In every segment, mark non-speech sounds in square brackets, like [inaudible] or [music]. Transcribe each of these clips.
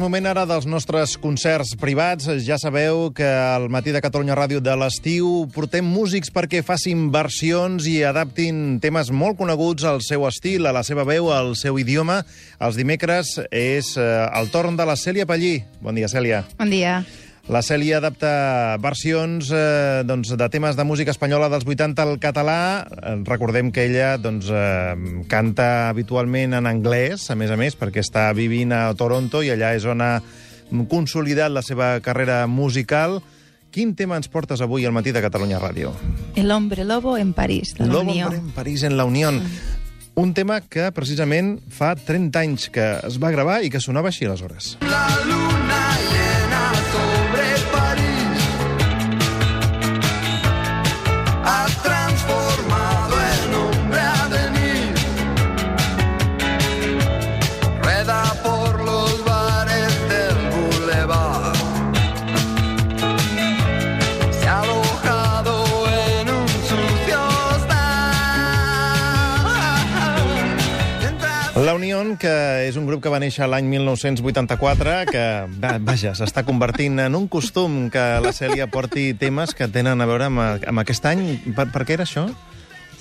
moment ara dels nostres concerts privats. Ja sabeu que al Matí de Catalunya Ràdio de l'estiu portem músics perquè facin versions i adaptin temes molt coneguts al seu estil, a la seva veu, al seu idioma. Els dimecres és eh, el torn de la Cèlia Pallí. Bon dia, Cèlia. Bon dia. La Cèlia adapta versions eh, doncs, de temes de música espanyola dels 80 al català. Eh, Recordem que ella doncs, eh, canta habitualment en anglès, a més a més, perquè està vivint a Toronto i allà és on ha consolidat la seva carrera musical. Quin tema ens portes avui al matí de Catalunya Ràdio? El hombre lobo en París, de la Lobo Unió. en París en la Unión. Un tema que precisament fa 30 anys que es va gravar i que sonava així aleshores. La luna que és un grup que va néixer l'any 1984, que, va, vaja, s'està convertint en un costum que la Cèlia porti temes que tenen a veure amb, amb aquest any. Per, per què era això?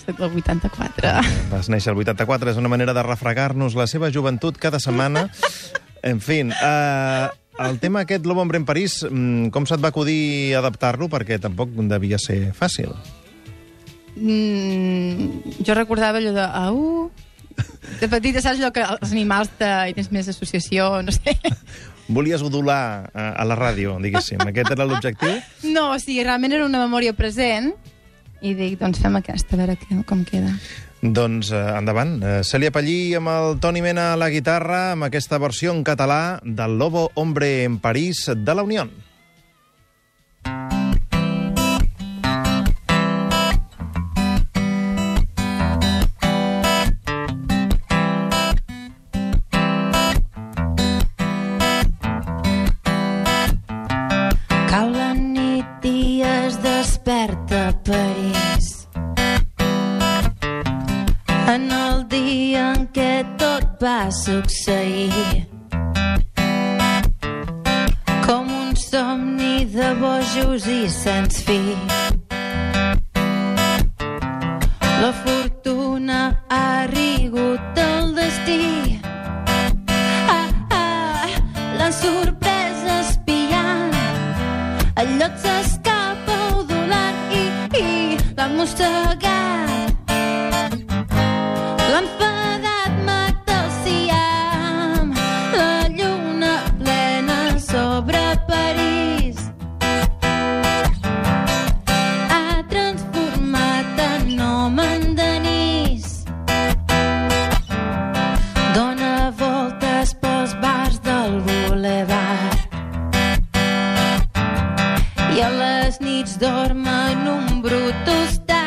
Soc del 84. Vas néixer el 84, és una manera de refregar-nos la seva joventut cada setmana. En fi, uh, el tema aquest, Lobo Hombre en París, mm, com se't va acudir adaptar-lo? Perquè tampoc devia ser fàcil. Mm, jo recordava allò de... Au... De petita saps allò que els animals te, hi tens més associació, no sé. [laughs] Volies udular a, a la ràdio, diguéssim. Aquest era l'objectiu? No, o sigui, realment era una memòria present i dic, doncs fem aquesta, a veure que, com queda. Doncs eh, endavant. Eh, Cèlia Pallí amb el Toni Mena a la guitarra, amb aquesta versió en català del Lobo Hombre en París de la Unión. En el dia en què tot va succeir. Com un somni de bojos i sens fi. La fortuna ha rigut el destí. Ah, ah, la sorpresa espiant el lloc s'escapa udolant i, i l'ha mossegat. Les nits dorm en un brut hostal.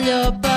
La millor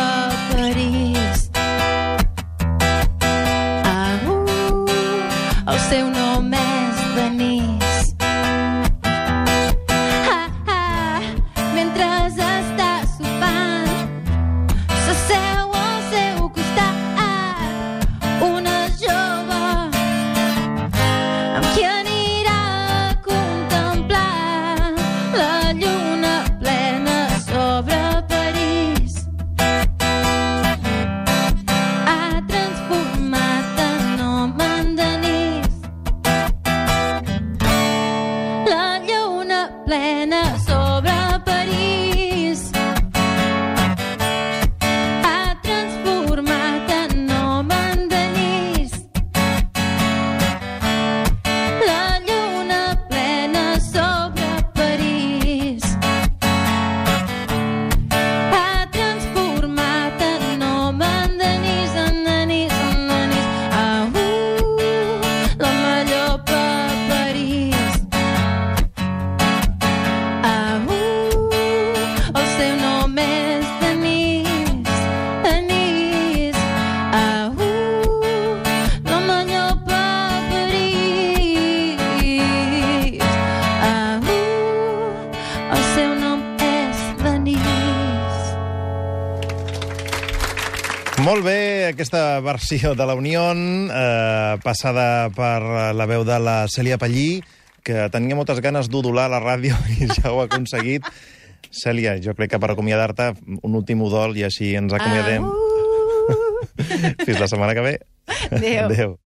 Molt bé, aquesta versió de la Unión, eh, passada per la veu de la Cèlia Pallí, que tenia moltes ganes d'udolar a la ràdio [laughs] i ja ho ha aconseguit. Cèlia, jo crec que per acomiadar-te, un últim udol i així ens acomiadem. Ah, [laughs] uh. Fins la setmana que ve. Adéu. Adéu.